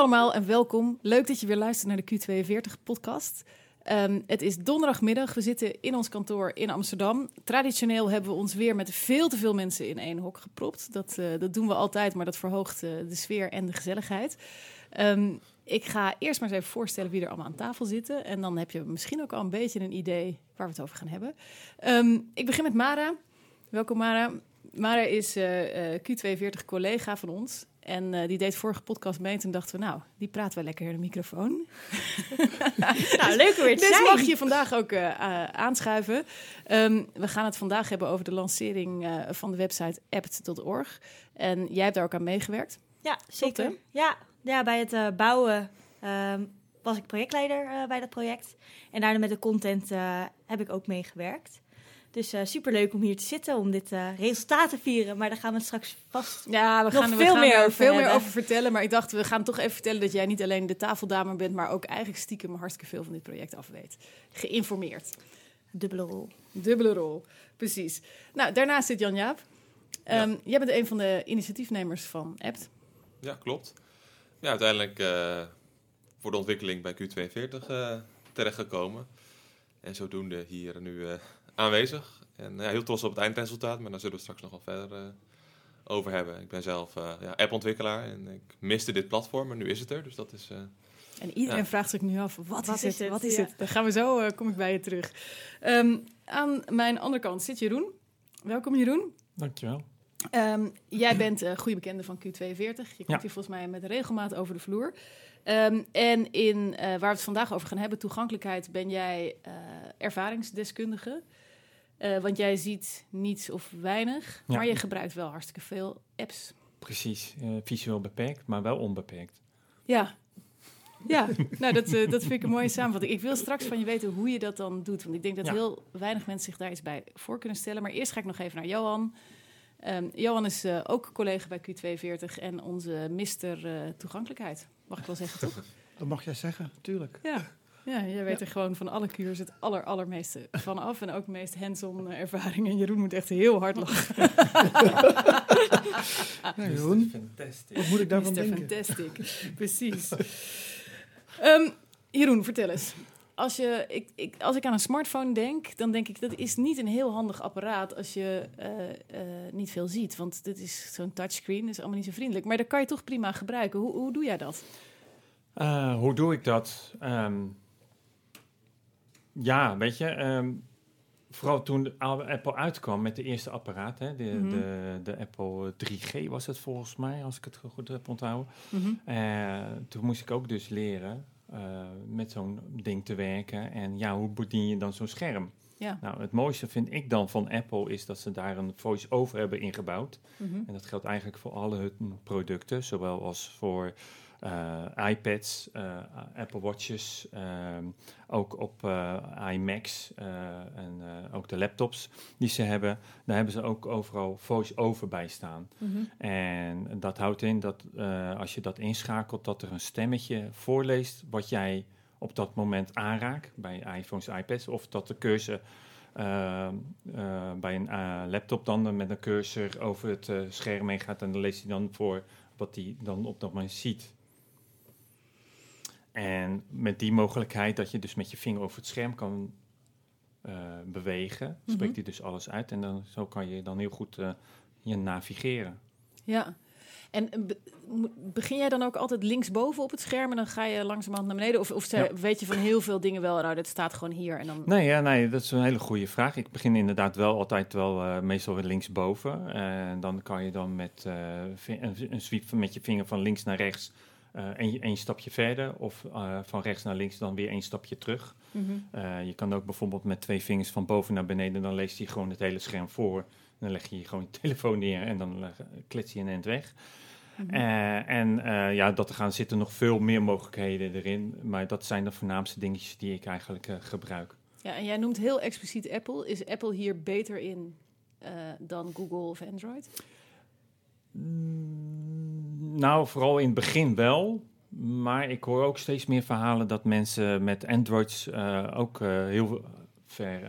allemaal en welkom. Leuk dat je weer luistert naar de Q42-podcast. Ehm, het is donderdagmiddag. We zitten in ons kantoor in Amsterdam. Traditioneel hebben we ons weer met veel te veel mensen in één hok gepropt. Dat, eh, dat doen we altijd, maar dat verhoogt uh, de sfeer en de gezelligheid. Um, ik ga eerst maar eens even voorstellen wie er allemaal aan tafel zitten. En dan heb je misschien ook al een beetje een idee waar we het over gaan hebben. Um, ik begin met Mara. Welkom Mara. Mara is uh, Q42 collega van ons. En uh, die deed vorige podcast mee. En toen dachten we, nou, die praten we lekker in de microfoon. nou, leuk weer te dus zijn. mag je vandaag ook uh, aanschuiven. Um, we gaan het vandaag hebben over de lancering uh, van de website apt.org. En jij hebt daar ook aan meegewerkt. Ja, zeker. Tot, ja, ja, bij het bouwen um, was ik projectleider bij dat project. En daarna met de content heb ik ook meegewerkt. Dus uh, superleuk om hier te zitten, om dit uh, resultaat te vieren. Maar daar gaan we straks vast ja, we gaan, nog we veel, gaan meer, er over, veel meer over vertellen. Maar ik dacht, we gaan toch even vertellen dat jij niet alleen de tafeldame bent... maar ook eigenlijk stiekem hartstikke veel van dit project af weet. Geïnformeerd. Dubbele rol. Dubbele rol, precies. Nou, daarnaast zit Jan-Jaap. Um, ja. Jij bent een van de initiatiefnemers van APT. Ja, klopt. Ja, uiteindelijk uh, voor de ontwikkeling bij Q42 uh, terechtgekomen. En zodoende hier nu uh, aanwezig. En ja, heel trots op het eindresultaat, maar daar zullen we straks nog wel verder uh, over hebben. Ik ben zelf uh, ja, appontwikkelaar en ik miste dit platform, maar nu is het er. Dus dat is. Uh, en iedereen ja. vraagt zich nu af: wat, wat is, is, het? Wat is ja. het? Dan gaan we zo, kom ik bij je terug. Um, aan mijn andere kant zit Jeroen. Welkom, Jeroen. Dankjewel. Um, jij bent uh, goede bekende van Q42. Je komt ja. hier volgens mij met regelmaat over de vloer. Um, en in, uh, waar we het vandaag over gaan hebben, toegankelijkheid, ben jij uh, ervaringsdeskundige. Uh, want jij ziet niets of weinig, ja. maar je gebruikt wel hartstikke veel apps. Precies, visueel beperkt, maar wel onbeperkt. Ja, ja, nou dat, uh, dat vind ik een mooie samenvatting. Ik wil straks van je weten hoe je dat dan doet. Want ik denk dat ja. heel weinig mensen zich daar iets bij voor kunnen stellen. Maar eerst ga ik nog even naar Johan. Um, Johan is uh, ook collega bij Q42 en onze mister uh, toegankelijkheid. Mag ik wel zeggen, toch? Dat mag jij zeggen, tuurlijk. Ja, ja jij weet ja. er gewoon van alle kuurs het aller, allermeeste van af. En ook de meest hands-on ervaring. En Jeroen moet echt heel hard lachen. ja, Jeroen, wat moet ik daarvan denken? Fantastic, precies. Um, Jeroen, vertel eens. Als, je, ik, ik, als ik aan een smartphone denk, dan denk ik dat is niet een heel handig apparaat als je uh, uh, niet veel ziet. Want dit is zo'n touchscreen, is allemaal niet zo vriendelijk. Maar dat kan je toch prima gebruiken. Hoe, hoe doe jij dat? Uh, hoe doe ik dat? Um, ja, weet je, um, vooral toen Apple uitkwam met de eerste apparaat, hè, de, mm -hmm. de, de, Apple 3G was het volgens mij, als ik het goed heb onthouden. Mm -hmm. toen moest ik ook dus leren uh, met zo'n ding te werken. En ja, hoe bedien je dan zo'n scherm? Ja. Nou, het mooiste vind ik dan van Apple is dat ze daar een voice-over hebben ingebouwd. Mhm. Mm -hmm. En dat geldt eigenlijk voor alle hun producten, zowel als voor iPads, uh, Apple Watches, ook op iMacs en ook de laptops die ze hebben. Daar hebben ze ook overal voice-over bij staan. Mhm. Mm -hmm. En dat houdt in dat als je dat inschakelt, dat er een stemmetje voorleest wat jij op dat moment aanraakt bij iPhones, iPads, of dat de cursor uh, uh, bij een uh, laptop dan met een cursor over het scherm heen gaat en dan leest hij dan voor wat hij dan op dat moment ziet. En met die mogelijkheid dat je dus met je vinger over het scherm kan bewegen, mm -hmm. spreekt hij dus alles uit en dan zo kan je dan heel goed je navigeren. Ja. En be begin jij dan ook altijd linksboven op het scherm en dan ga je langzamerhand naar beneden? Of, of ja. weet je van heel veel dingen wel, nou, dat staat gewoon hier en dan... Nee, ja, nee, dat is een hele goede vraag. Ik begin inderdaad wel altijd wel uh, meestal weer linksboven. En dan kan je dan met een, een sweep met je vinger van links naar rechts één stapje verder. Of van rechts naar links dan weer één stapje terug. Mm -hmm. je kan ook bijvoorbeeld met twee vingers van boven naar beneden, dan leest hij gewoon het hele scherm voor. Dan leg je hier gewoon je telefoon neer en dan klets je een eind weg. Mhm. Mm -hmm. uh, en uh, ja, dat er gaan zitten nog veel meer mogelijkheden erin. Maar dat zijn de voornaamste dingetjes die ik eigenlijk uh, gebruik. Ja, en jij noemt heel expliciet Apple. Is Apple hier beter in dan Google of Android? Mm, nou, vooral in het begin wel. Maar ik hoor ook steeds meer verhalen dat mensen met Androids ook heel ver,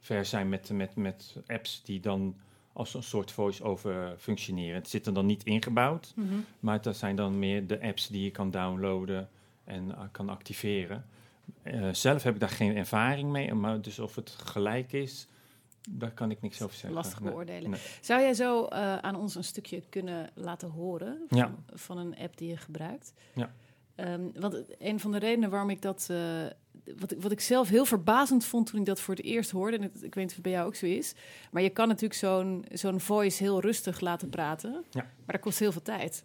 ver zijn met, met, met apps die dan als een soort voice-over functioneren. Het zit er dan niet ingebouwd, Mhm. maar dat zijn dan meer de apps die je kan downloaden en eh, kan activeren. Eh, zelf heb ik daar geen ervaring mee, maar dus of het gelijk is, daar kan ik niks over zeggen. Lastig beoordelen. nee. Zou jij zo eh, aan ons een stukje kunnen laten horen van, Ja. van een app die je gebruikt? Ja. Ehm, want een van de redenen waarom ik dat, eh, wat, ik, wat ik zelf heel verbazend vond toen ik dat voor het eerst hoorde, en het- ik weet niet of het bij jou ook zo is, maar je kan natuurlijk zo'n zo'n voice heel rustig laten praten, Ja. maar dat kost heel veel tijd.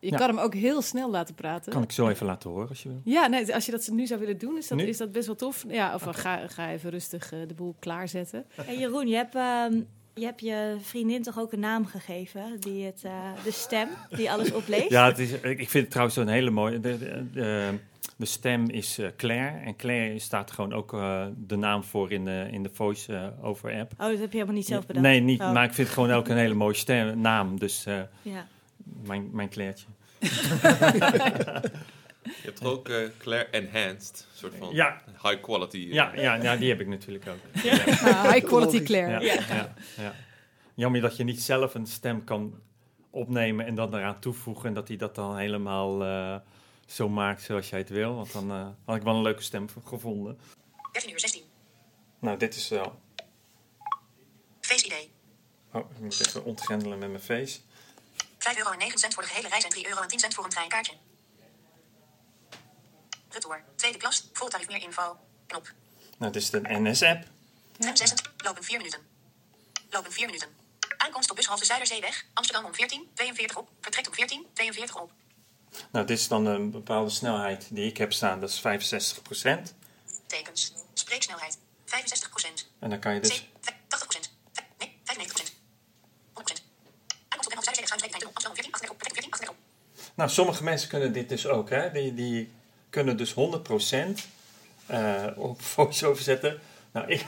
Je Ja. kan hem ook heel snel laten praten. Kan ik zo even laten horen als je wil. Ja, nee, als je dat nu zou willen doen, is dat, Nu? is dat best wel tof. Ja, of ga, ga even rustig eh, de boel klaarzetten. En Jeroen, je hebt, ehm, je hebt je vriendin toch ook een naam gegeven? Die het, eh, de stem, die alles opleest? Ja, het is, ik vind het trouwens een hele mooie. De, de, de, de stem is eh, Claire. En Claire staat gewoon ook eh, de naam voor in de, in de voice-over-app. Oh, dat heb je helemaal niet zelf bedacht? Nee, niet, Oh. maar ik vind het gewoon ook een hele mooie stem, naam. Dus eh, Ja. Mijn, mijn Clairtje. Je hebt toch ook eh, Claire Enhanced, een soort van Ja, high quality. eh, ja, ja, ja, die heb ik natuurlijk ook. Ah, high quality. Claire. Ja, ja, ja. Jammer dat je niet zelf een stem kan opnemen en dan eraan toevoegen. En dat hij dat dan helemaal eh, zo maakt zoals jij het wil. Want dan eh, had ik wel een leuke stem gevonden. 13 uur 16. Nou, dit is wel... Face ID. Oh, ik moet even ontgrendelen met mijn face. 5 euro en 9 cent voor de gehele reis en 3 euro en 10 cent voor een treinkaartje. Retour. Tweede klas. Vol tarief meer info. Knop. Nou, dit is de NS-app. 6. Lopen 4 minuten. Lopen 4 minuten. Aankomst op bushalte Zuiderzeeweg. Amsterdam om 14. 42 op. Vertrekt om 14. 42 op. Nou, dit is dan een bepaalde snelheid die ik heb staan. Dat is 65%. Tekens. Spreeksnelheid. 65 procent. En dan kan je dus... 80 procent. Nee, 95 procent. 100 procent. Aankomst op Zuiderzeeweg. Zuiderzeeweg. Amsterdam om 14. 38 op. Vertrekt om 14. 38 op. Nou, sommige mensen kunnen dit dus ook. Hè? Die, die kunnen dus 100% eh op voice-over zetten. Nou, ik...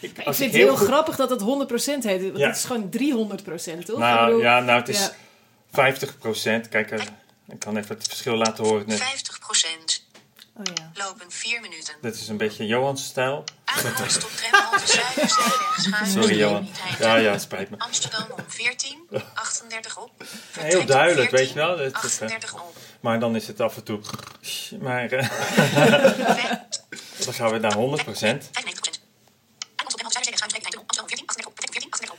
ik, vind ik het heel goed- grappig dat het 100% heet. Want Ja. het is gewoon 300%, toch? Nou, bedoel, ja, nou, het is ja. 50%. Kijk, eh, ik kan even het verschil laten horen. Nee, 50 procent. Oh ja. Lopen 4 minuten. dit is een beetje Johans stijl. Aankomst op tramhalte Zuiderzeeweg. Schuin. Sorry, Johan. Ja, ja, spijt me. Amsterdam om 14. 38 op. Vertrekt Heel duidelijk, 14, weet je wel. Het is, eh, 38 op. maar dan is het af en toe... Maar eh, Vijf- dan gaan we naar 100%. 95 procent. Aankomst op Zuiderzeeweg. Schuin. Streepnietheid. Amsterdam om 14. 38 op. Vertrekt om 14. 38 op.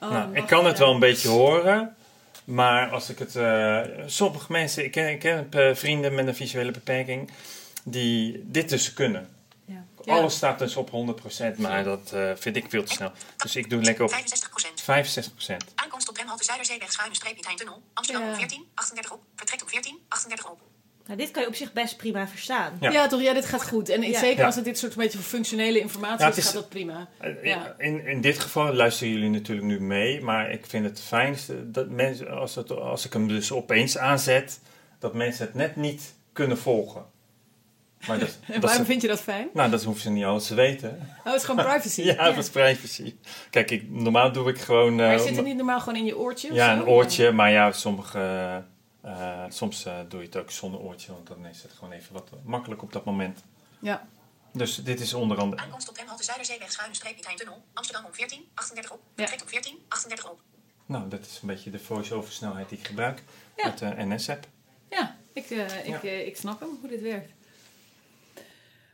Oh, Nou, ik kan het wel een beetje horen. Maar als ik het... eh, sommige mensen... Ik ken, ik ken eh, vrienden met een visuele beperking... Die dit dus kunnen. Ja. Alles staat dus op 100%. Maar dat eh, vind ik veel te snel. Dus ik doe lekker op 65 procent. 65%. Aankomst op tramhalte Zuiderzeeweg. Schuine streepnietheid tunnel. Amsterdam Ja. om 14. 38 op. Vertrekt om 14. 38 op. Nou, dit kan je op zich best prima verstaan. Ja. Ja. toch? Ja, dit gaat goed. En Ja. zeker als het dit soort een beetje functionele informatie Ja, het is, is- gaat dat prima. Eh, Ja. In, in dit geval luisteren jullie natuurlijk nu mee, maar ik vind het fijnste dat mensen, als, het, als ik hem dus opeens aanzet, dat mensen het net niet kunnen volgen. Maar dat, En dat waarom ze- vind je dat fijn? nou, dat hoeven ze niet alles te weten. Oh, het is gewoon privacy. Ja, dat is privacy. Kijk, ik, normaal doe ik gewoon. Maar eh, zit het niet normaal gewoon in je oortje? of ja, zo? een oortje, maar ja, sommige, eh, soms eh, doe je het ook zonder oortje, want dan is het gewoon even wat makkelijk op dat moment. Ja. Dus dit is onder andere. Aankomst op tramhalte Zuiderzeeweg. Schuine streepnietheid tunnel. Amsterdam om 14. 38 op. Ja. Vertrekt om 14. 38 op. Nou, dat is een beetje de voice-over snelheid die ik gebruik Ja. met de NS-app. Ja, ik, eh, ik, Ja. ik snap hem, hoe dit werkt.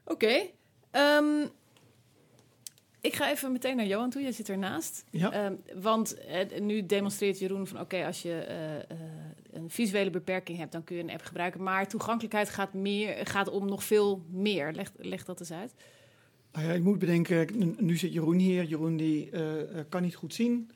Oké. ehm, ik ga even meteen naar Johan toe. Jij zit ernaast. Ja. Ehm, want eh, nu demonstreert Jeroen van... oké, als je eh, eh, een visuele beperking hebt... dan kun je een app gebruiken. Maar toegankelijkheid gaat, meer, gaat om nog veel meer. Leg, leg dat eens uit. Nou ja, je moet bedenken, nu zit Jeroen hier. Jeroen die kan niet goed zien.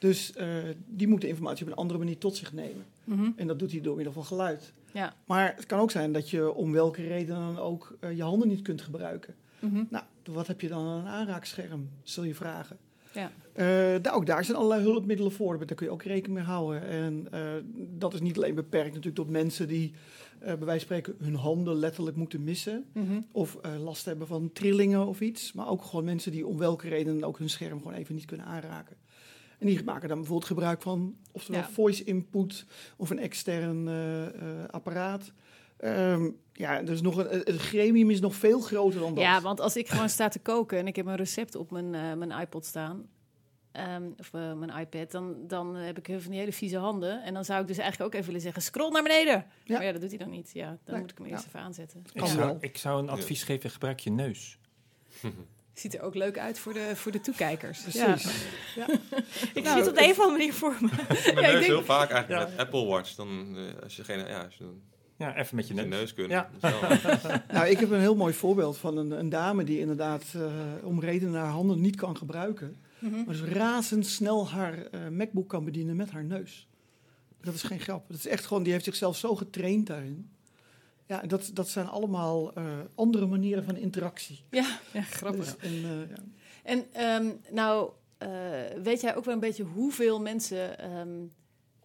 Dus eh, die moet de informatie op een andere manier tot zich nemen. Mhm. En dat doet hij door middel van geluid. Ja. Maar het kan ook zijn dat je om welke reden dan ook eh, je handen niet kunt gebruiken. Mhm. Nou, wat heb je dan aan een aanraakscherm, zul je vragen. Ja. Eh, daar, ook daar zijn allerlei hulpmiddelen voor, daar kun je ook rekening mee houden. En dat is niet alleen beperkt natuurlijk tot mensen die bij wijze van spreken hun handen letterlijk moeten missen. Mhm. Of last hebben van trillingen of iets. Maar ook gewoon mensen die om welke reden ook hun scherm gewoon even niet kunnen aanraken. En die maken dan bijvoorbeeld gebruik van oftewel Ja. voice input of een extern eh, eh, apparaat. Ehm, ja, dus nog een, het gremium is nog veel groter dan dat. Ja, want als ik gewoon sta te koken en ik heb een recept op mijn, eh, mijn iPod staan, ehm, of mijn iPad, dan, dan heb ik heel van die hele vieze handen. En dan zou ik dus eigenlijk ook even willen zeggen, scroll naar beneden. Ja. Maar ja, dat doet hij dan niet. Ja, dan Nee. moet ik hem eerst Ja. even aanzetten. Ik Kan Ja. wel. zou, ik zou een advies geven, gebruik je neus. Ziet er ook leuk uit voor de, voor de toekijkers. Precies. Ja. Ik Nou, zie het op de een of andere manier voor me. Mijn Ja, ik neus denk- heel vaak eigenlijk Ja. met Apple Watch. Dan, eh, als je geen, ja, als je dan Ja, even met je je neus. neus kunt. Ja. Nou, ik heb een heel mooi voorbeeld van een, een dame die inderdaad eh, om redenen haar handen niet kan gebruiken. Mhm. Maar dus razendsnel haar eh, MacBook kan bedienen met haar neus. Dat is geen grap. Dat is echt gewoon, die heeft zichzelf zo getraind daarin. Ja, dat, dat zijn allemaal eh, andere manieren van interactie. Ja, ja, grappig. Dus, en, eh, ja. En ehm, nou, eh, weet jij ook wel een beetje hoeveel mensen ehm,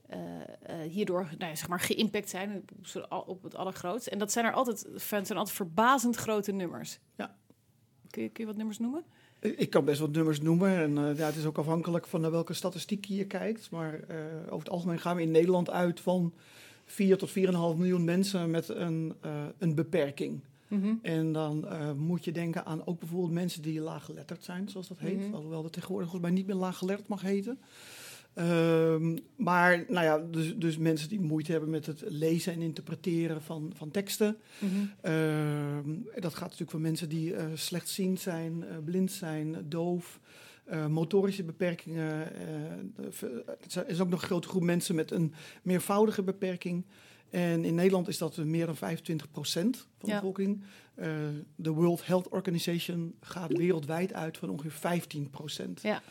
eh, eh, hierdoor nou, ja, zeg maar geïmpact zijn op, het allergrootst? En dat zijn er altijd, het zijn altijd verbazend grote nummers. Ja. Kun je, kun je wat nummers noemen? Ik kan best wat nummers noemen. En eh, ja, het is ook afhankelijk van naar welke statistiek je kijkt. Maar over het algemeen gaan we in Nederland uit van 4 tot 4,5 miljoen mensen met een, eh, een beperking. En dan eh, moet je denken aan ook bijvoorbeeld mensen die laaggeletterd zijn, zoals dat heet. Mhm. Alhoewel dat tegenwoordig volgens mij niet meer laaggeletterd mag heten. Ehm, maar nou ja, dus, dus mensen die moeite hebben met het lezen en interpreteren van, van teksten. Ehm, dat gaat natuurlijk voor mensen die eh, slechtziend zijn, blind zijn, doof, eh, motorische beperkingen. eh, ver- er is ook nog een grote groep mensen met een meervoudige beperking. En in Nederland is dat meer dan 25% van de Ja. bevolking. Eh, De World Health Organization gaat wereldwijd uit van ongeveer 15%. Ja.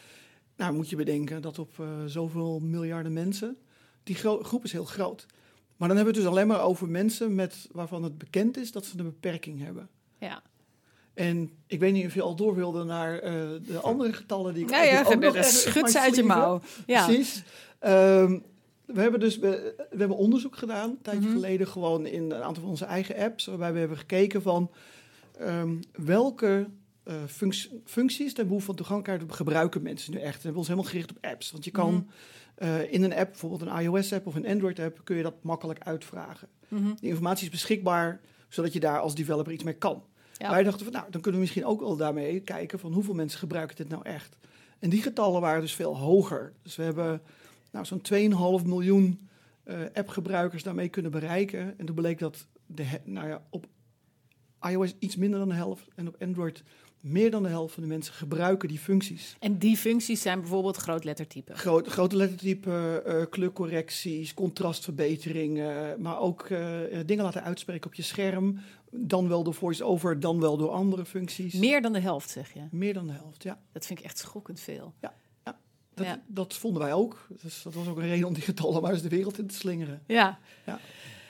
Nou, moet je bedenken dat op eh, zoveel miljarden mensen, die gro- groep is heel groot. Maar dan hebben we het dus alleen maar over mensen met, waarvan het bekend is dat ze een beperking hebben. Ja. En ik weet niet of je al door wilde naar eh, de andere getallen die ik Nou ja, ook nog schud ze uit je mouw. Ja. Precies. Ehm, we hebben dus we, we hebben onderzoek gedaan, een tijdje Mhm. geleden, gewoon in een aantal van onze eigen apps, waarbij we hebben gekeken van ehm, welke eh, func- functies ten behoeve van toegankelijkheid gebruiken mensen nu echt. En we hebben ons helemaal gericht op apps, want je kan Mhm. eh, in een app, bijvoorbeeld een iOS-app of een Android-app, kun je dat makkelijk uitvragen. Mhm. Die informatie is beschikbaar, zodat je daar als developer iets mee kan. Ja. Wij dachten van, nou, dan kunnen we misschien ook wel daarmee kijken van hoeveel mensen gebruiken dit nou echt. En die getallen waren dus veel hoger. Dus we hebben nou, zo'n 2,5 miljoen eh, appgebruikers daarmee kunnen bereiken. En toen bleek dat de, nou ja, op iOS iets minder dan de helft en op Android meer dan de helft van de mensen gebruiken die functies. En die functies zijn bijvoorbeeld grootlettertype. Groot, grote lettertype, eh, kleurcorrecties, contrastverbeteringen, maar ook dingen laten uitspreken op je scherm. Dan wel door voice-over, dan wel door andere functies. Meer dan de helft, zeg je. Meer dan de helft, ja. Dat vind ik echt schokkend veel. Dat, Ja. dat vonden wij ook. Dus dat was ook een reden om die getallen maar eens de wereld in te slingeren. Ja. Ja.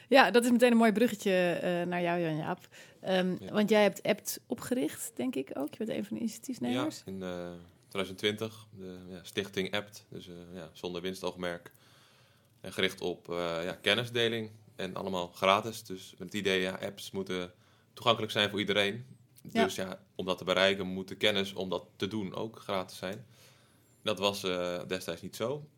Ja, dat is meteen een mooi bruggetje eh, naar jou, Jan-Jaap. Ehm, Ja. Want jij hebt Apt opgericht, denk ik ook. Je bent een van de Ja, initiatiefnemers. in eh, 2020, de ja, stichting APT, dus eh, ja, zonder winstoogmerk. En gericht op eh, ja, kennisdeling en allemaal gratis. Dus met het idee, ja, apps moeten toegankelijk zijn voor iedereen. Ja. Dus ja, om dat te bereiken moet de kennis om dat te doen ook gratis zijn. Dat was eh, destijds niet zo.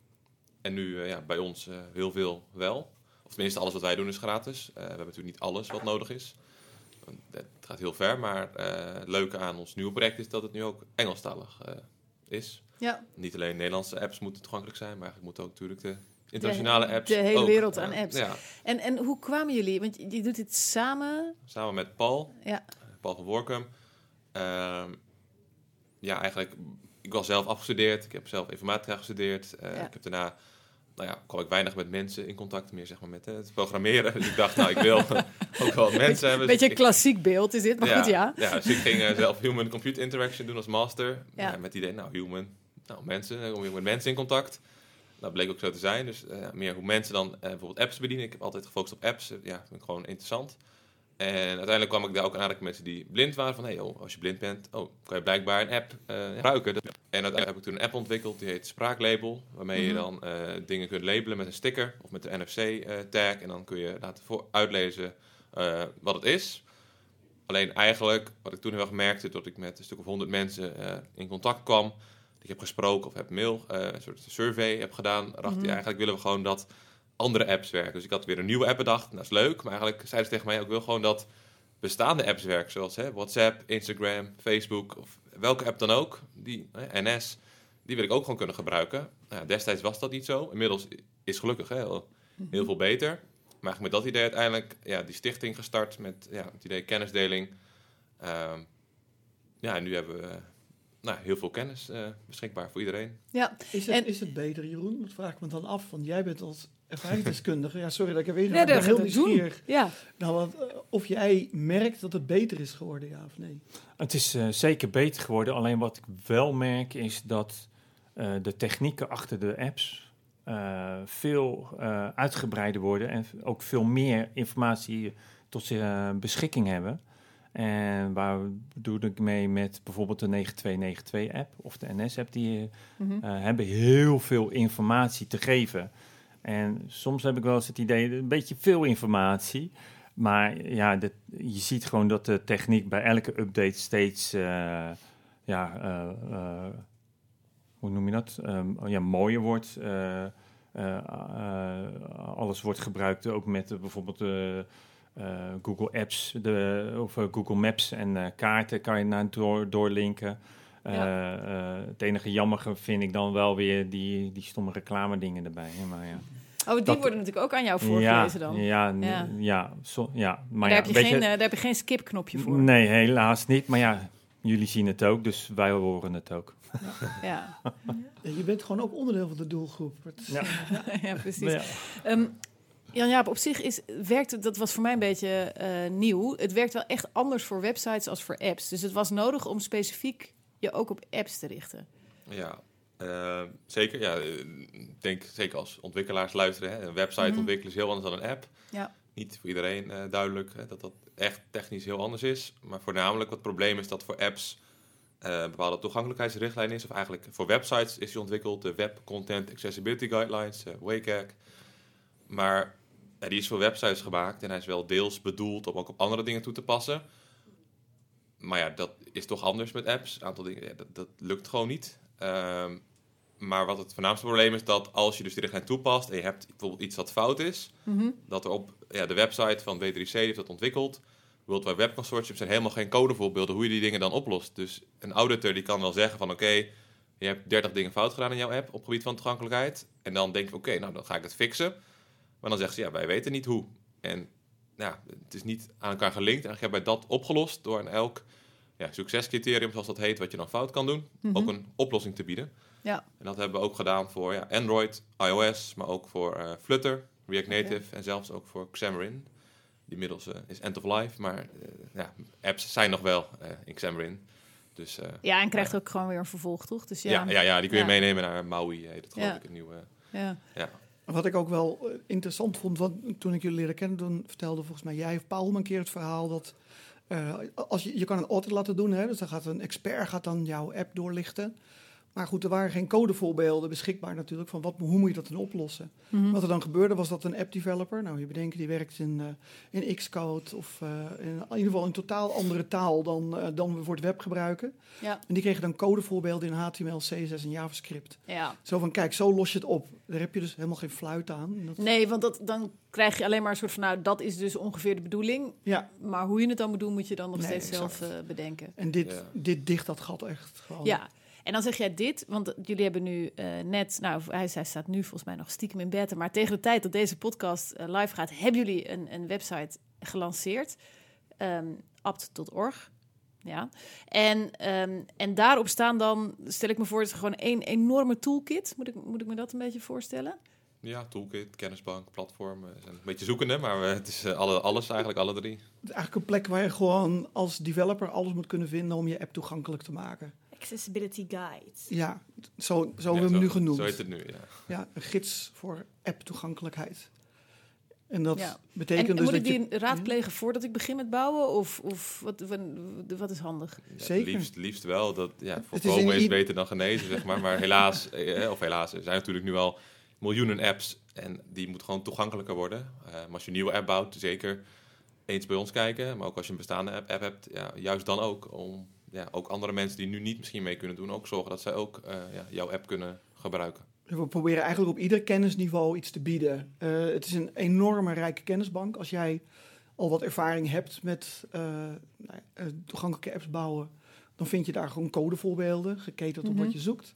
En nu eh, ja, bij ons eh, heel veel wel. Of tenminste, alles wat wij doen is gratis. We hebben natuurlijk niet alles wat nodig is. Het gaat heel ver, maar het leuke aan ons nieuwe project is dat het nu ook Engelstalig is. Ja, Niet alleen Nederlandse apps moeten toegankelijk zijn, maar eigenlijk moeten ook natuurlijk de internationale apps. de hele ook, wereld aan apps. Ja, En, en hoe kwamen jullie? Want je doet dit samen. samen met Paul, Ja. Paul van Workum. Ehm, ja, eigenlijk, ik was zelf afgestudeerd. Ik heb zelf informatica gestudeerd. Eh, Ja. Ik heb daarna, nou ja, kwam ik weinig met mensen in contact, meer zeg maar met eh, het programmeren. Dus ik dacht, nou, ik wil ook wel mensen hebben. Dus Beetje ik- klassiek beeld is dit, maar goed, ja. Ja, dus ik ging eh, zelf human-computer interaction doen als master. Ja. Ja. met het idee, nou, human, nou, mensen, dan kom je met mensen in contact. Dat bleek ook zo te zijn. Dus eh, meer hoe mensen dan eh, bijvoorbeeld apps bedienen. Ik heb altijd gefocust op apps. Eh, ja, dat vind ik gewoon interessant. En uiteindelijk kwam ik daar ook aan met mensen die blind waren. Van, hey, joh, als je blind bent, oh, kan je blijkbaar een app gebruiken. Dat- En uiteindelijk heb ik toen een app ontwikkeld, die heet Spraaklabel. Waarmee je Mhm. dan dingen kunt labelen met een sticker of met de NFC-tag. en dan kun je laten voor uitlezen wat het is. Alleen eigenlijk, wat ik toen heel erg merkte, dat ik met een stuk of honderd mensen in contact kwam. Ik heb gesproken of heb mail, eh, een soort survey heb gedaan. Dacht Mhm. ja, eigenlijk willen we gewoon dat andere apps werken. Dus ik had weer een nieuwe app bedacht. Dat is leuk, maar eigenlijk zeiden ze tegen mij, ik wil gewoon dat bestaande apps werken. Zoals hè, WhatsApp, Instagram, Facebook of welke app dan ook. Die, hè, NS, die wil ik ook gewoon kunnen gebruiken. Nou, destijds was dat niet zo. Inmiddels is gelukkig hè, heel, heel veel beter. Maar met dat idee uiteindelijk ja, die stichting gestart met ja, het idee kennisdeling. Ehm, ja, en nu hebben we nou, heel veel kennis eh, beschikbaar voor iedereen. Ja, Is het, En- is het beter, Jeroen? Dat vraag ik me dan af, want jij bent als ervaringsdeskundige. ja, sorry dat ik er weet, Ja, maar ik ben dat- heel nieuwsgierig. ja. Nou, wat, eh, of jij merkt dat het beter is geworden, ja of nee? Het is eh, zeker beter geworden. Alleen wat ik wel merk is dat eh, de technieken achter de apps eh, veel eh, uitgebreider worden en ook veel meer informatie tot zijn eh, beschikking hebben. En waar bedoel ik mee met bijvoorbeeld de 9292-app of de NS-app, die eh, hebben heel veel informatie te geven. En soms heb ik wel eens het idee, een beetje veel informatie. Maar ja, je ziet gewoon dat de techniek bij elke update steeds, eh, ja, hoe noem je dat? Ehm, ja, mooier wordt. Alles wordt gebruikt ook met bijvoorbeeld de Google Apps de, of eh, Google Maps en eh, kaarten kan je naar door, doorlinken. Eh, Ja. eh, het enige jammerige vind ik dan wel weer die, die stomme reclame dingen erbij. Hè, maar ja. Oh, die Dat- worden natuurlijk ook aan jou voorgelezen dan. Ja, Ja. ja. zo, ja. Maar ja, daar, heb je geen, je- eh, daar heb je geen skip-knopje voor. Nee, helaas niet. Maar ja, jullie zien het ook, dus wij horen het ook. Ja. Ja, je bent gewoon ook onderdeel van de doelgroep. Ja. ja, precies. Ja. Ehm, Jan-Jaap, op zich is, werkt het, dat was voor mij een beetje eh, nieuw. Het werkt wel echt anders voor websites als voor apps. Dus het was nodig om specifiek je ook op apps te richten. Ja, eh, zeker. Ja, ik denk zeker als ontwikkelaars luisteren. Hè, een website Mhm. ontwikkelen is heel anders dan een app. Ja. Niet voor iedereen eh, duidelijk hè, dat dat echt technisch heel anders is. Maar voornamelijk wat het probleem is dat voor apps een bepaalde toegankelijkheidsrichtlijn is. Of eigenlijk voor websites is die ontwikkeld. De Web Content Accessibility Guidelines, WCAG. Maar die is voor websites gemaakt en hij is wel deels bedoeld om ook op andere dingen toe te passen. Maar ja, dat is toch anders met apps. Een aantal dingen, ja, dat, dat lukt gewoon niet. Ehm, maar wat het voornaamste probleem is dat als je dus die richtlijn toepast en je hebt bijvoorbeeld iets wat fout is, Mhm. dat er op ja, de website van W3C die heeft dat ontwikkeld. World Wide Web Consortium zijn helemaal geen codevoorbeelden hoe je die dingen dan oplost. Dus een auditor die kan wel zeggen van oké, je hebt 30 dingen fout gedaan in jouw app op het gebied van toegankelijkheid. En dan denk je oké, nou dan ga ik het fixen. Maar dan zeggen ze ja, wij weten niet hoe. En ja, het is niet aan elkaar gelinkt. En eigenlijk hebben wij dat opgelost door aan elk ja, succescriterium, zoals dat heet, wat je dan fout kan doen, Mhm. ook een oplossing te bieden. Ja. En dat hebben we ook gedaan voor ja, Android, iOS, maar ook voor eh, Flutter, React Native en zelfs ook voor Xamarin. Die inmiddels eh, is end of life, maar eh, ja, apps zijn nog wel in Xamarin. Dus Ja, en krijgt ook gewoon weer een vervolg, toch? Dus ja, ja. Ja, ja, die kun je meenemen naar Maui, heet het geloof ik, een nieuwe. ja. Wat ik ook wel eh, interessant vond, toen ik jullie leerde kennen, toen vertelde volgens mij jij of Paul een keer het verhaal dat eh, als je, je kan een audit laten doen, hè, dus dan gaat een expert gaat dan jouw app doorlichten. Maar goed, er waren geen codevoorbeelden beschikbaar natuurlijk van wat, hoe moet je dat dan oplossen. Mhm. Wat er dan gebeurde was dat een app developer, nou je bedenkt die werkt in, eh, in Xcode of eh, in, in ieder geval een totaal andere taal dan, eh, dan we voor het web gebruiken. Ja. En die kregen dan codevoorbeelden in HTML, CSS en JavaScript. ja. Zo van, kijk, zo los je het op. Daar heb je dus helemaal geen fluit aan. Dat- Nee, want dat, dan krijg je alleen maar een soort van... nou, dat is dus ongeveer de bedoeling. Ja, Maar hoe je het dan moet doen, moet je dan nog Nee, steeds exact. zelf eh, bedenken. en dit, Ja. dit dicht dat gat echt gewoon. Ja, en dan zeg jij dit, want jullie hebben nu eh, net, nou, hij, hij staat nu volgens mij nog stiekem in bed, maar tegen de tijd dat deze podcast eh, live gaat, hebben jullie een, een website gelanceerd, ehm apt.org. Ja, en, ehm, en daarop staan dan, stel ik me voor, het is gewoon één enorme toolkit. Moet ik, moet ik me dat een beetje voorstellen? ja, toolkit, kennisbank, platform. Een beetje zoekende, maar het is eh, alle, alles eigenlijk, alle drie. Het is eigenlijk een plek waar je gewoon als developer alles moet kunnen vinden om je app toegankelijk te maken. Accessibility Guide. Ja, zo, zo Ja, hebben we hem nu genoemd. Zo heet het nu, ja. Ja, een gids voor app toegankelijkheid. En dat Ja. betekent en dus moet dat ik die je... raadplegen voordat ik begin met bouwen? Of, of wat, wat, is handig? Ja, Zeker. Liefst, liefst wel. Dat, ja, is voorkomen in is, i- beter dan genezen, zeg maar. Maar helaas, eh, of helaas, er zijn natuurlijk nu al miljoenen apps. En die moet gewoon toegankelijker worden. Eh, maar als je een nieuwe app bouwt, zeker eens bij ons kijken. Maar ook als je een bestaande app, app hebt, ja, juist dan ook. Om ja, ook andere mensen die nu niet misschien mee kunnen doen, ook zorgen dat zij ook eh, ja, jouw app kunnen gebruiken. We proberen eigenlijk op ieder kennisniveau iets te bieden. Eh, het is een enorme rijke kennisbank. Als jij al wat ervaring hebt met eh, nou ja, toegankelijke apps bouwen, dan vind je daar gewoon codevoorbeelden, geketend op Mhm. wat je zoekt.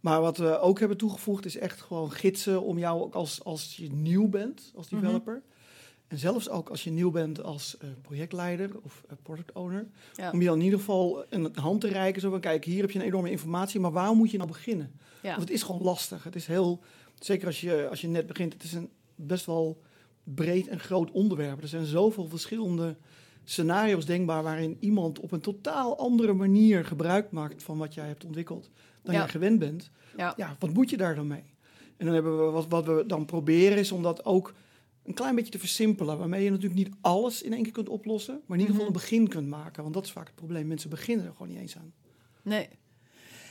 Maar wat we ook hebben toegevoegd is echt gewoon gidsen om jou ook als, als je nieuw bent als Mhm. developer. En zelfs ook als je nieuw bent als eh, projectleider of eh, product owner. Ja. Om je dan in ieder geval een hand te reiken. Zo van, kijk, hier heb je een enorme informatie, maar waar moet je nou beginnen? Ja. Want het is gewoon lastig. Het is heel, zeker als je, als je net begint, het is een best wel breed en groot onderwerp. Er zijn zoveel verschillende scenario's denkbaar waarin iemand op een totaal andere manier gebruik maakt van wat jij hebt ontwikkeld dan Ja. jij gewend bent. Ja. Ja, wat moet je daar dan mee? En dan hebben we wat, wat we dan proberen is om dat ook een klein beetje te versimpelen, waarmee je natuurlijk niet alles in één keer kunt oplossen, maar in ieder geval Mhm. een begin kunt maken. Want dat is vaak het probleem. Mensen beginnen er gewoon niet eens aan. Nee.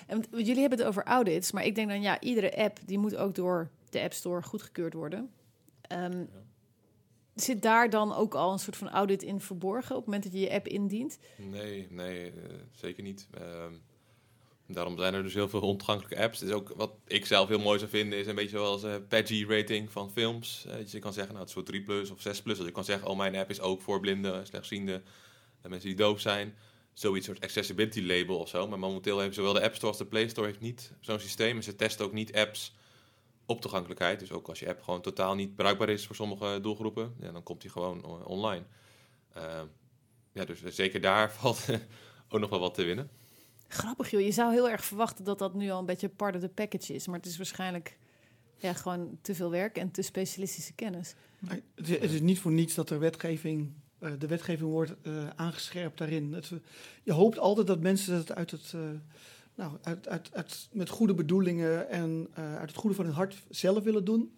En want jullie hebben het over audits, maar ik denk dan ja, iedere app die moet ook door de App Store goedgekeurd worden. Ehm, Zit daar dan ook al een soort van audit in verborgen op het moment dat je je app indient? Nee, nee, eh, zeker niet. Ehm, daarom zijn er dus heel veel ontoegankelijke apps. Is ook wat ik zelf heel mooi zou vinden, is een beetje zoals eh Paggy rating van films. Eh, dus je kan zeggen, nou, het is voor 3 plus of 6 plus. Dus je kan zeggen, oh, mijn app is ook voor blinden, slechtzienden, en mensen die doof zijn. Zoiets soort accessibility label of zo. Maar momenteel hebben zowel de App Store als de Play Store heeft niet zo'n systeem. En ze testen ook niet apps op toegankelijkheid. Dus ook als je app gewoon totaal niet bruikbaar is voor sommige doelgroepen, ja, dan komt die gewoon online. Ehm, ja, dus zeker daar valt ook nog wel wat te winnen. Grappig joh, je zou heel erg verwachten dat dat nu al een beetje part of the package is. Maar het is waarschijnlijk ja, gewoon te veel werk en te specialistische kennis. Het is, niet voor niets dat er wetgeving, eh, de wetgeving wordt eh, aangescherpt daarin. Je hoopt altijd dat mensen het uit het, eh, nou, uit, uit, uit, met goede bedoelingen en uit het goede van hun hart zelf willen doen.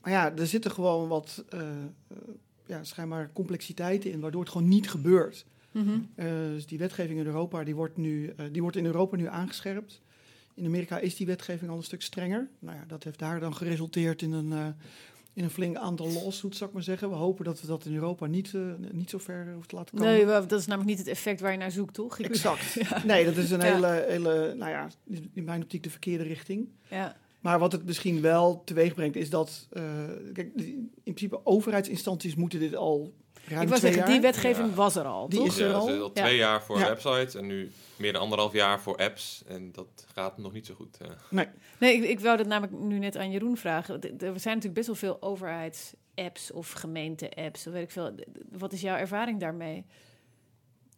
Maar ja, er zitten gewoon wat ja, schijnbaar complexiteiten in, waardoor het gewoon niet gebeurt. Mhm. Eh, dus die wetgeving in Europa, die wordt, nu, eh, die wordt in Europa nu aangescherpt. In Amerika is die wetgeving al een stuk strenger. Nou ja, dat heeft daar dan geresulteerd in een, eh, in een flink aantal lawsuits, zou ik maar zeggen. We hopen dat we dat in Europa niet, niet zo ver hoeven te laten komen. Nee, dat is namelijk niet het effect waar je naar zoekt, toch? Ik- Exact. Nee, dat is een Ja. hele, hele, nou ja, in mijn optiek de verkeerde richting. Ja. Maar wat het misschien wel teweeg brengt, is dat, kijk, in principe overheidsinstanties moeten dit al Ik wou twee zeggen, jaar. die wetgeving Ja. was er al, Die toch? is er ja, al. twee jaar voor Ja. websites en nu meer dan anderhalf jaar voor apps. En dat gaat nog niet zo goed. eh. Nee, Nee, ik, ik wou dat namelijk nu net aan Jeroen vragen. Er zijn natuurlijk best wel veel overheidsapps of gemeente-apps, of weet ik veel. D- d- Wat is jouw ervaring daarmee?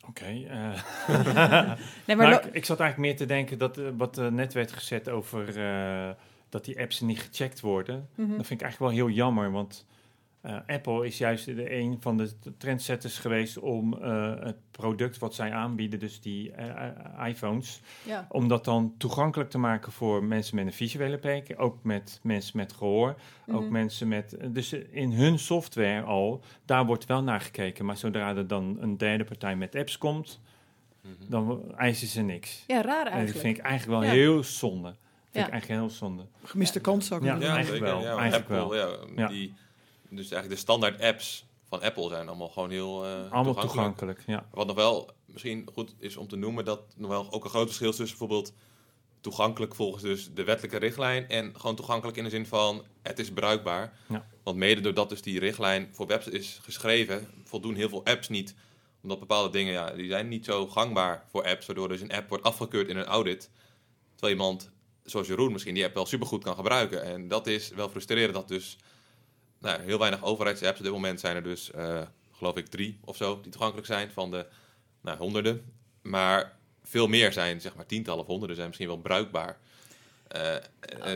Oké. eh, Nee, maar nou, lo- ik, ik zat eigenlijk meer te denken dat eh, wat net werd gezet over eh, dat die apps niet gecheckt worden. Mhm. Dat vind ik eigenlijk wel heel jammer, want eh, Apple is juist de een van de trendsetters geweest om eh, het product wat zij aanbieden, dus die eh, iPhones, ja. om dat dan toegankelijk te maken voor mensen met een visuele beperking, ook met mensen met gehoor, ook Mhm. mensen met... Dus in hun software al, daar wordt wel naar gekeken, maar zodra er dan een derde partij met apps komt, Mhm. dan eisen ze niks. ja, raar En dat eigenlijk. vind ik eigenlijk wel Ja. heel zonde. Vind Ja. ik eigenlijk heel zonde. gemiste kans zou ik Ja. eigenlijk zeker. wel, Ja, eigenlijk Apple, wel. Ja, Ja. Die, dus eigenlijk de standaard apps van Apple zijn allemaal gewoon heel eh, Allemaal toegankelijk. toegankelijk, ja. Wat nog wel misschien goed is om te noemen, dat nog wel ook een groot verschil is tussen bijvoorbeeld toegankelijk volgens dus de wettelijke richtlijn en gewoon toegankelijk in de zin van het is bruikbaar. Ja. Want mede doordat dus die richtlijn voor webs is geschreven, voldoen heel veel apps niet. Omdat bepaalde dingen, ja, die zijn niet zo gangbaar voor apps, waardoor dus een app wordt afgekeurd in een audit. Terwijl iemand, zoals Jeroen misschien, die app wel supergoed kan gebruiken. En dat is wel frustrerend dat dus nou, heel weinig overheidsapps, op dit moment zijn er dus, eh, geloof ik, drie of zo, die toegankelijk zijn van de nou, honderden. Maar veel meer zijn, zeg maar tientallen of honderden, zijn misschien wel bruikbaar. Eh, eh,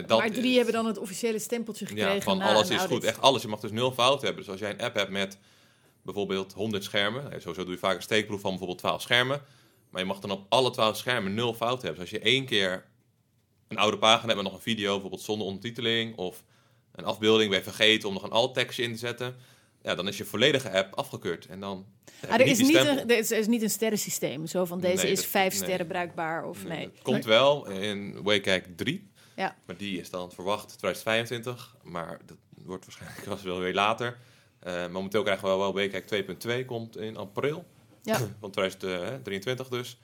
dat maar drie hebben dan het officiële stempeltje gekregen ja, van alles is goed. Echt alles. Je mag dus nul fouten hebben. Dus als jij een app hebt met bijvoorbeeld 100 schermen. eh, Sowieso doe je vaak een steekproef van bijvoorbeeld 12 schermen. Maar je mag dan op alle 12 schermen nul fouten hebben. Dus als je één keer een oude pagina hebt met nog een video, bijvoorbeeld zonder ondertiteling. Of een afbeelding, ben je vergeten om nog een alt-tekstje in te zetten. Ja, dan is je volledige app afgekeurd. En dan Ah, er, is niet een, er is, er is niet een sterrensysteem. Zo van deze Nee, is dat- vijf nee. sterren bruikbaar of nee. Het komt wel in Waycake 3. Ja. Maar die is dan verwacht 2025. Maar dat wordt waarschijnlijk wel wel weer later. Eh, momenteel krijgen we wel, wel Waycake 2.2. Komt in april Ja. van 2023 dus.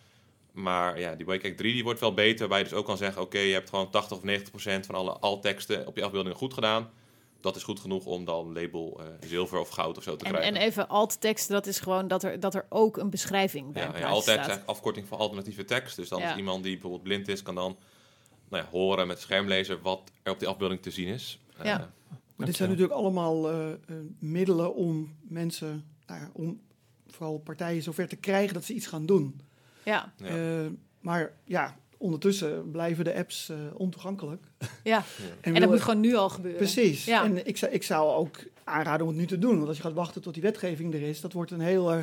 Maar ja, die Waycake 3 die wordt wel beter. Waar je dus ook kan zeggen... Oké, je hebt gewoon 80 of 90 procent van alle alt-teksten op je afbeeldingen goed gedaan. Dat is goed genoeg om dan label eh, zilver of goud of zo te En, krijgen. en even alt-tekst, dat is gewoon dat er, dat er ook een beschrijving bij Ja, ja eigenlijk afkorting van alternatieve tekst. Dus dan Ja. is iemand die bijvoorbeeld blind is, kan dan nou ja, horen met schermlezer wat er op die afbeelding te zien is. Eh, Ja. Maar dit zijn natuurlijk allemaal eh, eh, middelen om mensen, nou ja, om vooral partijen zover te krijgen dat ze iets gaan doen. Ja, Ja. Eh, maar ja, ondertussen blijven de apps eh, ontoegankelijk. ja. en dat moet gewoon nu al gebeuren. Precies. Ja. En ik zou, ik zou ook aanraden om het nu te doen. Want als je gaat wachten tot die wetgeving er is, dat wordt een heel eh,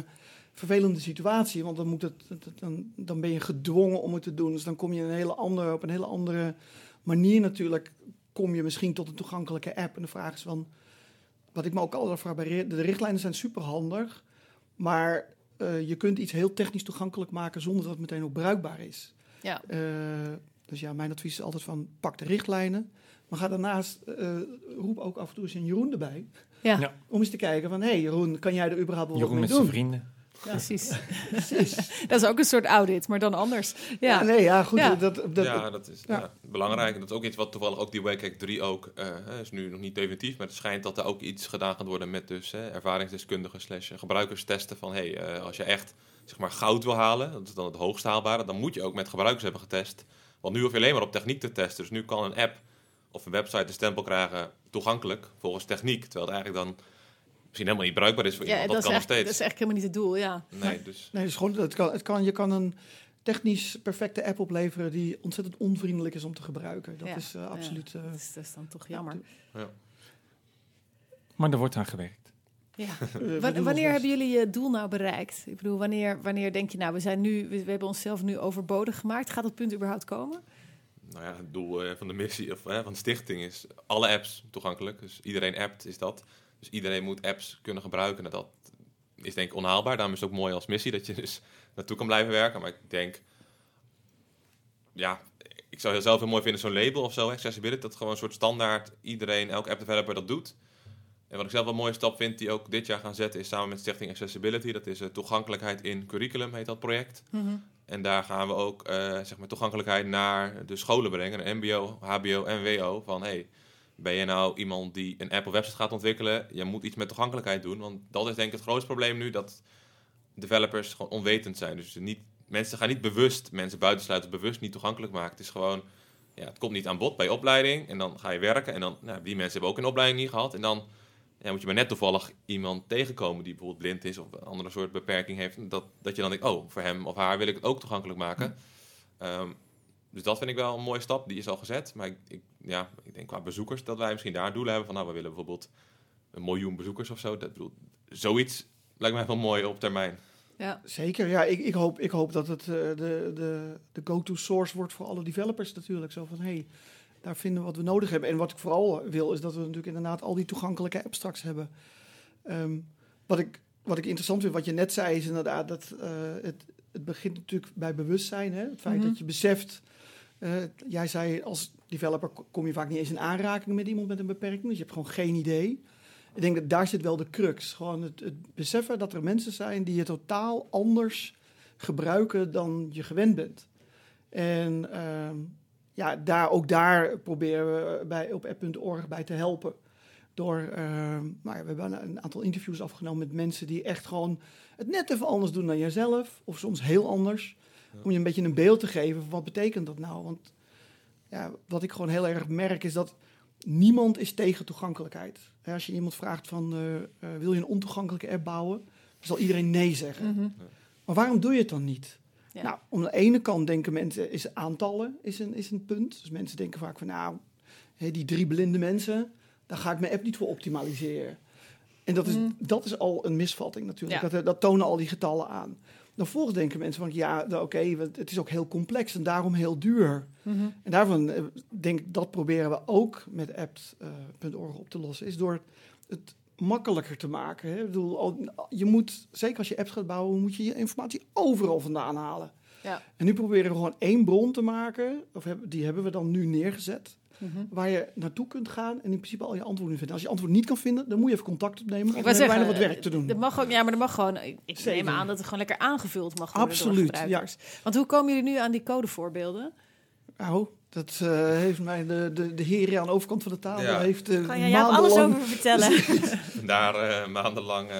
vervelende situatie. Want dan, moet het, dan, dan ben je gedwongen om het te doen. Dus dan kom je een hele andere, op een hele andere manier natuurlijk. Kom je misschien tot een toegankelijke app. En de vraag is van. Wat ik me ook altijd vraag bij ri- de richtlijnen zijn super handig. Maar eh, je kunt iets heel technisch toegankelijk maken zonder dat het meteen ook bruikbaar is. Ja. Eh, dus ja, mijn advies is altijd van pak de richtlijnen. Maar ga daarnaast, eh, roep ook af en toe eens een Jeroen erbij. Ja. Ja. Om eens te kijken van, hé hey, Jeroen, kan jij er überhaupt wel Jeroen wat met mee zijn doen? Precies. Precies. Dat is ook een soort audit, maar dan anders. Ja. Ja, nee, ja, goed. Ja. Dat, dat, ja, dat is ja. ja, belangrijk. En dat is ook iets wat toevallig ook die WCAG 3 ook, eh, hè, is nu nog niet definitief, maar het schijnt dat er ook iets gedaan gaat worden met dus hè, ervaringsdeskundigen slash gebruikers testen van, hey, eh, als je echt zeg maar goud wil halen, dat is dan het hoogst haalbare, dan moet je ook met gebruikers hebben getest. Want nu hoef je alleen maar op techniek te testen. Dus nu kan een app of een website de stempel krijgen toegankelijk volgens techniek, terwijl het eigenlijk dan misschien helemaal niet bruikbaar is voor ja iemand. dat, Dat, is kan nog echt, dat steeds. is echt helemaal niet het doel, ja. Nee, dus Nee, dus gewoon, het kan, het kan, je kan een technisch perfecte app opleveren die ontzettend onvriendelijk is om te gebruiken. Dat Ja. is eh, Ja. absoluut... eh, Dat is, dat is dan toch jammer. Maar er wordt aan gewerkt. Ja. eh, wanneer hebben jullie je doel nou bereikt? Ik bedoel, wanneer, wanneer denk je nou, we zijn nu, we, we hebben onszelf nu overbodig gemaakt. Gaat dat punt überhaupt komen? nou ja, het doel eh, van de missie of van de stichting is alle apps toegankelijk. Dus iedereen appt is dat. Dus iedereen moet apps kunnen gebruiken. En dat is denk ik onhaalbaar. Daarom is het ook mooi als missie dat je dus naartoe kan blijven werken. Maar ik denk, ja, ik zou zelf heel mooi vinden zo'n label of zo, accessibility, dat gewoon een soort standaard iedereen, elke app developer dat doet. En wat ik zelf wel een mooie stap vind, die ook dit jaar gaan zetten, is samen met Stichting Accessibility. Dat is eh, toegankelijkheid in curriculum, heet dat project. En daar gaan we ook eh, zeg maar toegankelijkheid naar de scholen brengen, MBO, HBO en WO. Van hey, ben je nou iemand die een app of website gaat ontwikkelen? Je moet iets met toegankelijkheid doen. Want dat is denk ik het grootste probleem nu, dat developers gewoon onwetend zijn. Dus niet, mensen gaan niet bewust mensen buitensluiten, bewust niet toegankelijk maken. Het is gewoon, ja, het komt niet aan bod bij opleiding. En dan ga je werken en dan, nou, die mensen hebben ook een opleiding niet gehad. En dan ja, moet je maar net toevallig iemand tegenkomen die bijvoorbeeld blind is of een andere soort beperking heeft. Dat, dat je dan denkt, oh, voor hem of haar wil ik het ook toegankelijk maken. Ehm, dus dat vind ik wel een mooie stap. Die is al gezet. Maar ik, ik, ja, ik denk qua bezoekers dat wij misschien daar doelen hebben. Van nou, we willen bijvoorbeeld een miljoen bezoekers of zo. Dat, bedoel, zoiets lijkt mij wel mooi op termijn. Ja, Zeker, ja. Ik, ik, hoop, ik hoop dat het eh, de, de, de go-to source wordt voor alle developers natuurlijk. Zo van, hé, hey, daar vinden we wat we nodig hebben. En wat ik vooral wil, is dat we natuurlijk inderdaad al die toegankelijke apps straks hebben. Ehm, wat, ik, wat ik interessant vind, wat je net zei, is inderdaad dat eh, het, het begint natuurlijk bij bewustzijn. Hè? Het feit Mhm. dat je beseft, eh, jij zei als developer ko- kom je vaak niet eens in aanraking met iemand met een beperking. Dus je hebt gewoon geen idee. Ik denk dat daar zit wel de crux. Gewoon het, beseffen dat er mensen zijn die je totaal anders gebruiken dan je gewend bent. En ehm, ja, daar, ook daar proberen we bij, op app.org bij te helpen. Door, ehm, nou we hebben een aantal interviews afgenomen met mensen die echt gewoon het net even anders doen dan jijzelf. Of soms heel anders. Om je een beetje een beeld te geven van wat betekent dat nou. Want ja, wat ik gewoon heel erg merk is dat niemand is tegen toegankelijkheid. Hè, Als je iemand vraagt van eh, eh, wil je een ontoegankelijke app bouwen, dan zal iedereen nee zeggen. Mhm. Maar waarom doe je het dan niet? Ja. Nou, om de ene kant denken mensen, is aantallen is een, is een punt. Dus mensen denken vaak van, nou, hé, die drie blinde mensen, daar ga ik mijn app niet voor optimaliseren. En dat is, Mhm. dat is al een misvatting natuurlijk. Ja. Dat, dat tonen al die getallen aan. Dan vervolgens denken mensen van, ja, nou, oké, het is ook heel complex en daarom heel duur. Mhm. En daarvan eh, denk ik, dat proberen we ook met apps.org op te lossen. Is door het makkelijker te maken. Hè? Ik bedoel, je moet, zeker als je apps gaat bouwen, moet je je informatie overal vandaan halen. Ja. En nu proberen we gewoon één bron te maken, of hebben, die hebben we dan nu neergezet, Mhm. waar je naartoe kunt gaan en in principe al je antwoorden vinden. Als je antwoord niet kan vinden, dan moet je even contact opnemen. Ik dan zeggen, nog wat werk te doen. Er mag ook, ja, maar er mag gewoon. Ik, neem aan dat het gewoon lekker aangevuld mag worden door Absoluut, gebruikers. Want hoe komen jullie nu aan die codevoorbeelden? Nou, Dat eh, heeft mij de, de, de heer aan de overkant van de tafel Ja. heeft eh, Kan jij daar alles maandenlang- over vertellen? Daar eh, maandenlang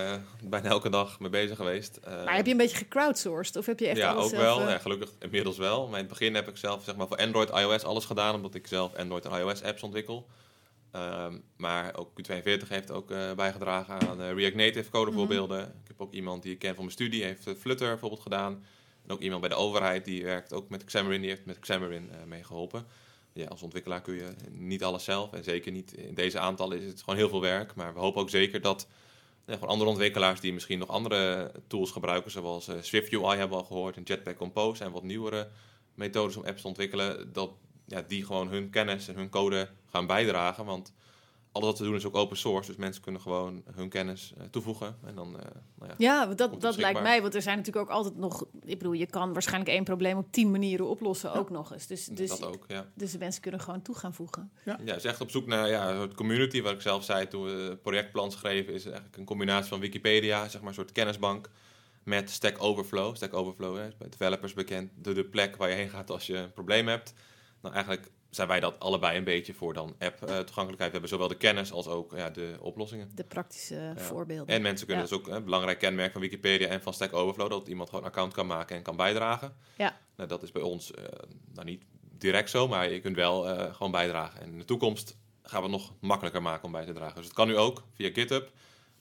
bijna elke dag mee bezig geweest. Eh, Maar heb je een beetje gecrowdsourced? Of heb je echt ja, alles ook zelf, wel. Ja, gelukkig inmiddels wel. Maar in het begin heb ik zelf zeg maar, voor Android, iOS alles gedaan, omdat ik zelf Android en iOS apps ontwikkel. Ehm, maar ook Q42 heeft ook eh, bijgedragen aan React Native codevoorbeelden. Ik heb ook iemand die ik ken van mijn studie, heeft Flutter bijvoorbeeld gedaan. Ook iemand bij de overheid die werkt ook met Xamarin, die heeft met Xamarin eh meegeholpen. Ja, als ontwikkelaar kun je niet alles zelf. En zeker niet in deze aantallen is het gewoon heel veel werk. Maar we hopen ook zeker dat gewoon andere ontwikkelaars die misschien nog andere tools gebruiken, zoals eh, Swift UI hebben we al gehoord, en Jetpack Compose en wat nieuwere methodes om apps te ontwikkelen, dat ja, die gewoon hun kennis en hun code gaan bijdragen. Want alles wat we doen is ook open source, dus mensen kunnen gewoon hun kennis eh, toevoegen. En dan, eh, nou ja, Ja, dat, het dat lijkt mij, want er zijn natuurlijk ook altijd nog... Ik bedoel, je kan waarschijnlijk één probleem op tien manieren oplossen ook nog eens. Dus, dus, dat ook, ja. dus de mensen kunnen gewoon toe gaan voegen. Ja, het is echt op zoek naar ja, een soort community, wat ik zelf zei toen we het projectplan schreven, is eigenlijk een combinatie van Wikipedia, zeg maar een soort kennisbank, met Stack Overflow. Stack Overflow hè, is bij developers bekend, de, de plek waar je heen gaat als je een probleem hebt. Nou, eigenlijk zijn wij dat allebei een beetje voor dan app-toegankelijkheid. we hebben zowel de kennis als ook ja, de oplossingen. De praktische voorbeelden. En mensen kunnen Ja. dus ook een belangrijk kenmerk van Wikipedia en van Stack Overflow, dat iemand gewoon een account kan maken en kan bijdragen. Ja. Nou, dat is bij ons eh, nou niet direct zo, maar je kunt wel eh, gewoon bijdragen. En in de toekomst gaan we het nog makkelijker maken om bij te dragen. Dus het kan nu ook via GitHub,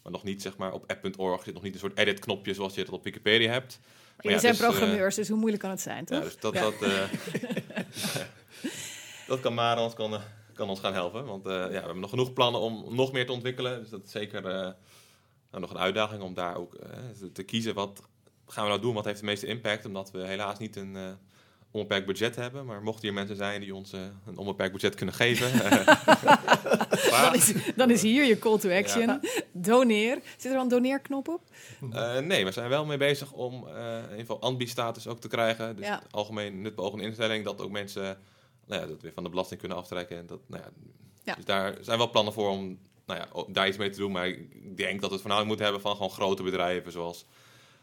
maar nog niet zeg maar op app.org zit nog niet een soort edit-knopje zoals je dat op Wikipedia hebt. Maar ja, zijn dus, eh, programmeurs, dus hoe moeilijk kan het zijn, toch? ja, dus dat, dat, dat kan Mara ons, kan, eh, kan ons gaan helpen. Want eh, ja, we hebben nog genoeg plannen om nog meer te ontwikkelen. Dus dat is zeker eh, nou, nog een uitdaging om daar ook te- kiezen. Wat gaan we nou doen? Wat heeft de meeste impact? Omdat we helaas niet een onbeperkt budget hebben. Maar mochten hier mensen zijn die ons een onbeperkt budget kunnen geven... Dan, is, dan is hier je call to action. Doneer. Zit er al een doneerknop op? Eh, nee, we zijn wel mee bezig om eh in ieder geval ANBI-status ook te krijgen. Dus Ja. algemeen nutbeogende instelling, dat ook mensen nou ja, dat weer van de belasting kunnen aftrekken. En dat, nou ja, Ja. Dus daar zijn wel plannen voor om nou ja, daar iets mee te doen. Maar ik denk dat we het voornamelijk moeten hebben van gewoon grote bedrijven zoals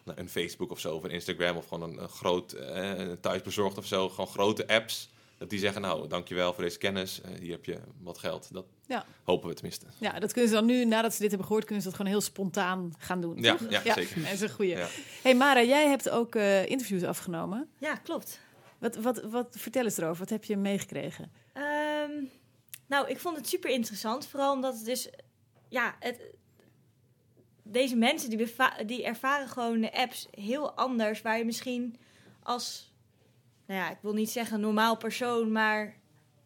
nou, een Facebook of zo, of een Instagram of gewoon een, een groot eh, thuisbezorgd of zo. Gewoon grote apps. Dat die zeggen, nou, dankjewel voor deze kennis. Eh, hier heb je wat geld. Dat Ja. hopen we tenminste. Ja, dat kunnen ze dan nu, nadat ze dit hebben gehoord, kunnen ze dat gewoon heel spontaan gaan doen. Ja, ja, zeker. Dat is een goeie. Hey Mara, jij hebt ook eh, interviews afgenomen. Ja, klopt. Wat, wat, wat, vertel eens erover. Wat heb je meegekregen? Ehm, nou, ik vond het super interessant. Vooral omdat het dus... Ja, het, deze mensen die, die ervaren gewoon de apps heel anders. Waar je misschien als... Nou ja, ik wil niet zeggen normaal persoon, maar...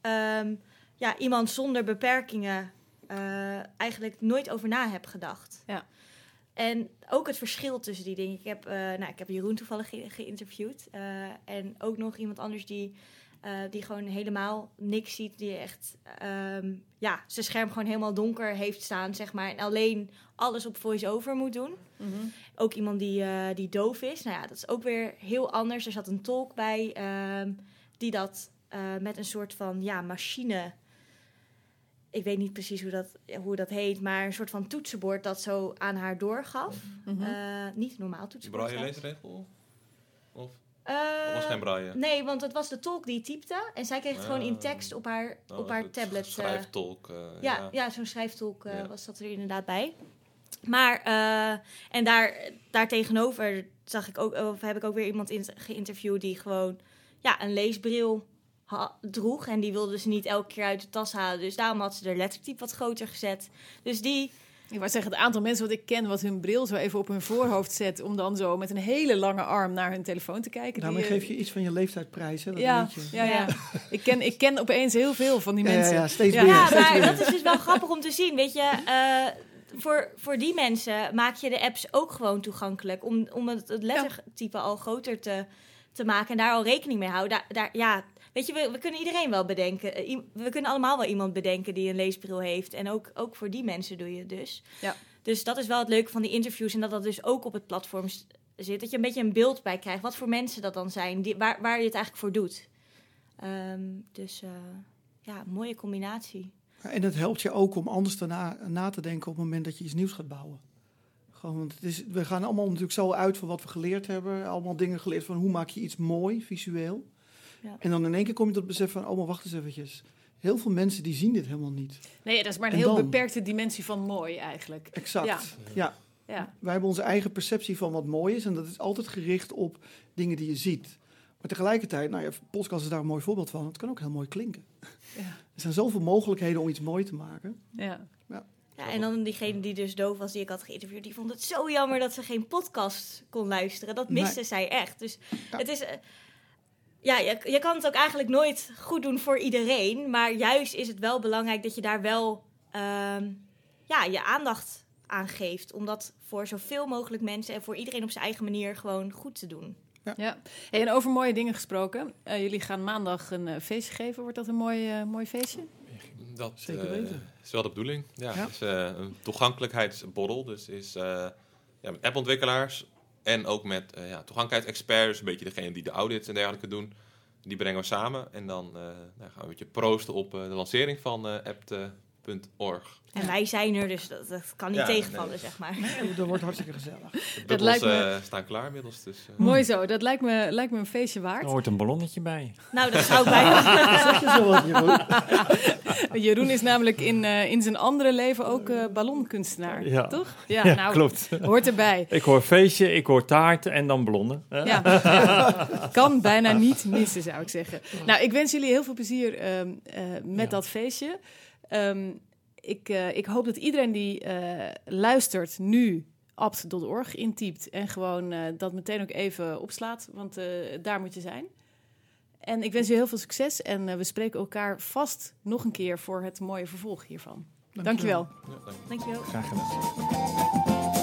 ehm, ja, iemand zonder beperkingen eh, eigenlijk nooit over na hebt gedacht. Ja. En ook het verschil tussen die dingen. Ik heb, eh, nou, ik heb Jeroen toevallig ge- geïnterviewd. eh, en ook nog iemand anders die, eh, die gewoon helemaal niks ziet. Die echt ehm, ja, zijn scherm gewoon helemaal donker heeft staan, zeg maar. En alleen alles op voice-over moet doen. Ook iemand die, die doof is. Nou ja, dat is ook weer heel anders. Er zat een tolk bij ehm, die dat met een soort van ja, machine. Ik weet niet precies hoe dat, hoe dat heet, maar een soort van toetsenbord dat zo aan haar doorgaf. Mhm. Eh, niet normaal toetsenbord. Braille leesregel? Of Eh, of was geen braille? Nee, want het was de tolk die typte en zij kreeg het gewoon in Ah. tekst op haar, Oh, op haar tablet. eh, Schrijftolk. eh, ja, ja. zo'n schrijftolk eh, Ja. was dat er inderdaad bij. Maar, eh, en daar, daar tegenover zag ik ook, of heb ik ook weer iemand in, geïnterviewd die gewoon ja, een leesbril droeg. En die wilde ze niet elke keer uit de tas halen. Dus daarom had ze er lettertype wat groter gezet. Dus die, Ik wou zeggen, het aantal mensen wat ik ken wat hun bril zo even op hun voorhoofd zet... om dan zo met een hele lange arm naar hun telefoon te kijken. Die, eh, geef je iets van je leeftijdprijs, hè? Dat ja, weet je. ja, ja. Ja. Ik, ken, ik ken opeens heel veel van die Ja, ja, mensen. ja, steeds meer. Ja, steeds maar meer. dat is dus wel grappig om te zien. Weet je, eh, voor, voor die mensen maak je de apps ook gewoon toegankelijk. Om, om het, het lettertype al groter te, te maken en daar al rekening mee houden. Daar, daar, ja, weet je, we, we kunnen iedereen wel bedenken. Eh, We kunnen allemaal wel iemand bedenken die een leesbril heeft. En ook, ook voor die mensen doe je het dus. Ja. Dus dat is wel het leuke van die interviews. En dat dat dus ook op het platform zit. Dat je een beetje een beeld bij krijgt. Wat voor mensen dat dan zijn. Die, waar, waar je het eigenlijk voor doet. Ehm, dus eh, ja, mooie combinatie. En het helpt je ook om anders te na, na te denken op het moment dat je iets nieuws gaat bouwen. Gewoon, want het is, we gaan allemaal natuurlijk zo uit van wat we geleerd hebben. Allemaal dingen geleerd van hoe maak je iets mooi, visueel. Ja. En dan in één keer kom je tot het besef van, oh maar wacht eens eventjes. Heel veel mensen die zien dit helemaal niet. Nee, dat is maar een En heel dan? beperkte dimensie van mooi eigenlijk. Exact. Ja. ja. Ja, Wij hebben onze eigen perceptie van wat mooi is. En dat is altijd gericht op dingen die je ziet. Maar tegelijkertijd, nou ja, podcast is daar een mooi voorbeeld van. Het kan ook heel mooi klinken. ja, Er zijn zoveel mogelijkheden om iets mooi te maken. ja. Ja, en dan diegene die dus doof was, die ik had geïnterviewd, die vond het zo jammer dat ze geen podcast kon luisteren. Dat miste Nee. zij echt. Dus Ja. het is. Ja, je, je kan het ook eigenlijk nooit goed doen voor iedereen. Maar juist is het wel belangrijk dat je daar wel ehm, ja, je aandacht aan geeft. Om dat voor zoveel mogelijk mensen en voor iedereen op zijn eigen manier gewoon goed te doen. ja. Hey, en over mooie dingen gesproken. Eh, jullie gaan maandag een eh, feestje geven. Wordt dat een mooi, eh, mooi feestje? Dat Zeker weten. is wel de bedoeling. Ja, Ja. Het is eh, een toegankelijkheidsborrel. Dus is eh, ja, met appontwikkelaars en ook met eh ja, toegankelijkheidsexperts. Een beetje degene die de audits en dergelijke doen. Die brengen we samen. En dan eh, nou, gaan we een beetje proosten op eh, de lancering van eh apt.org. En wij zijn er, dus dat, dat kan niet Ja, tegenvallen, nee. zeg maar. Dat wordt hartstikke gezellig. De Dat lijkt me- eh, staan klaar inmiddels. Dus, eh, Mooi zo. Dat lijkt me, lijkt me een feestje Er waard. hoort een ballonnetje bij. Nou, dat zou bijna. Zeg je zo wat, Jeroen? Jeroen is namelijk in, eh, in zijn andere leven ook eh, ballonkunstenaar. Ja. Toch? Ja, Ja, nou, klopt. hoort erbij. Ik hoor feestje, ik hoor taart en dan ballonnen. hè? Ja, kan bijna niet missen, zou ik zeggen. Nou, ik wens jullie heel veel plezier ehm, eh, met Ja. dat feestje. Ehm, ik, eh, ik hoop dat iedereen die eh, luistert nu apt.org intypt en gewoon eh, dat meteen ook even opslaat, want eh, daar moet je zijn. En ik wens je heel veel succes en we spreken elkaar vast nog een keer voor het mooie vervolg hiervan. Dankjewel. ja, dank je. Dankjewel. Graag gedaan.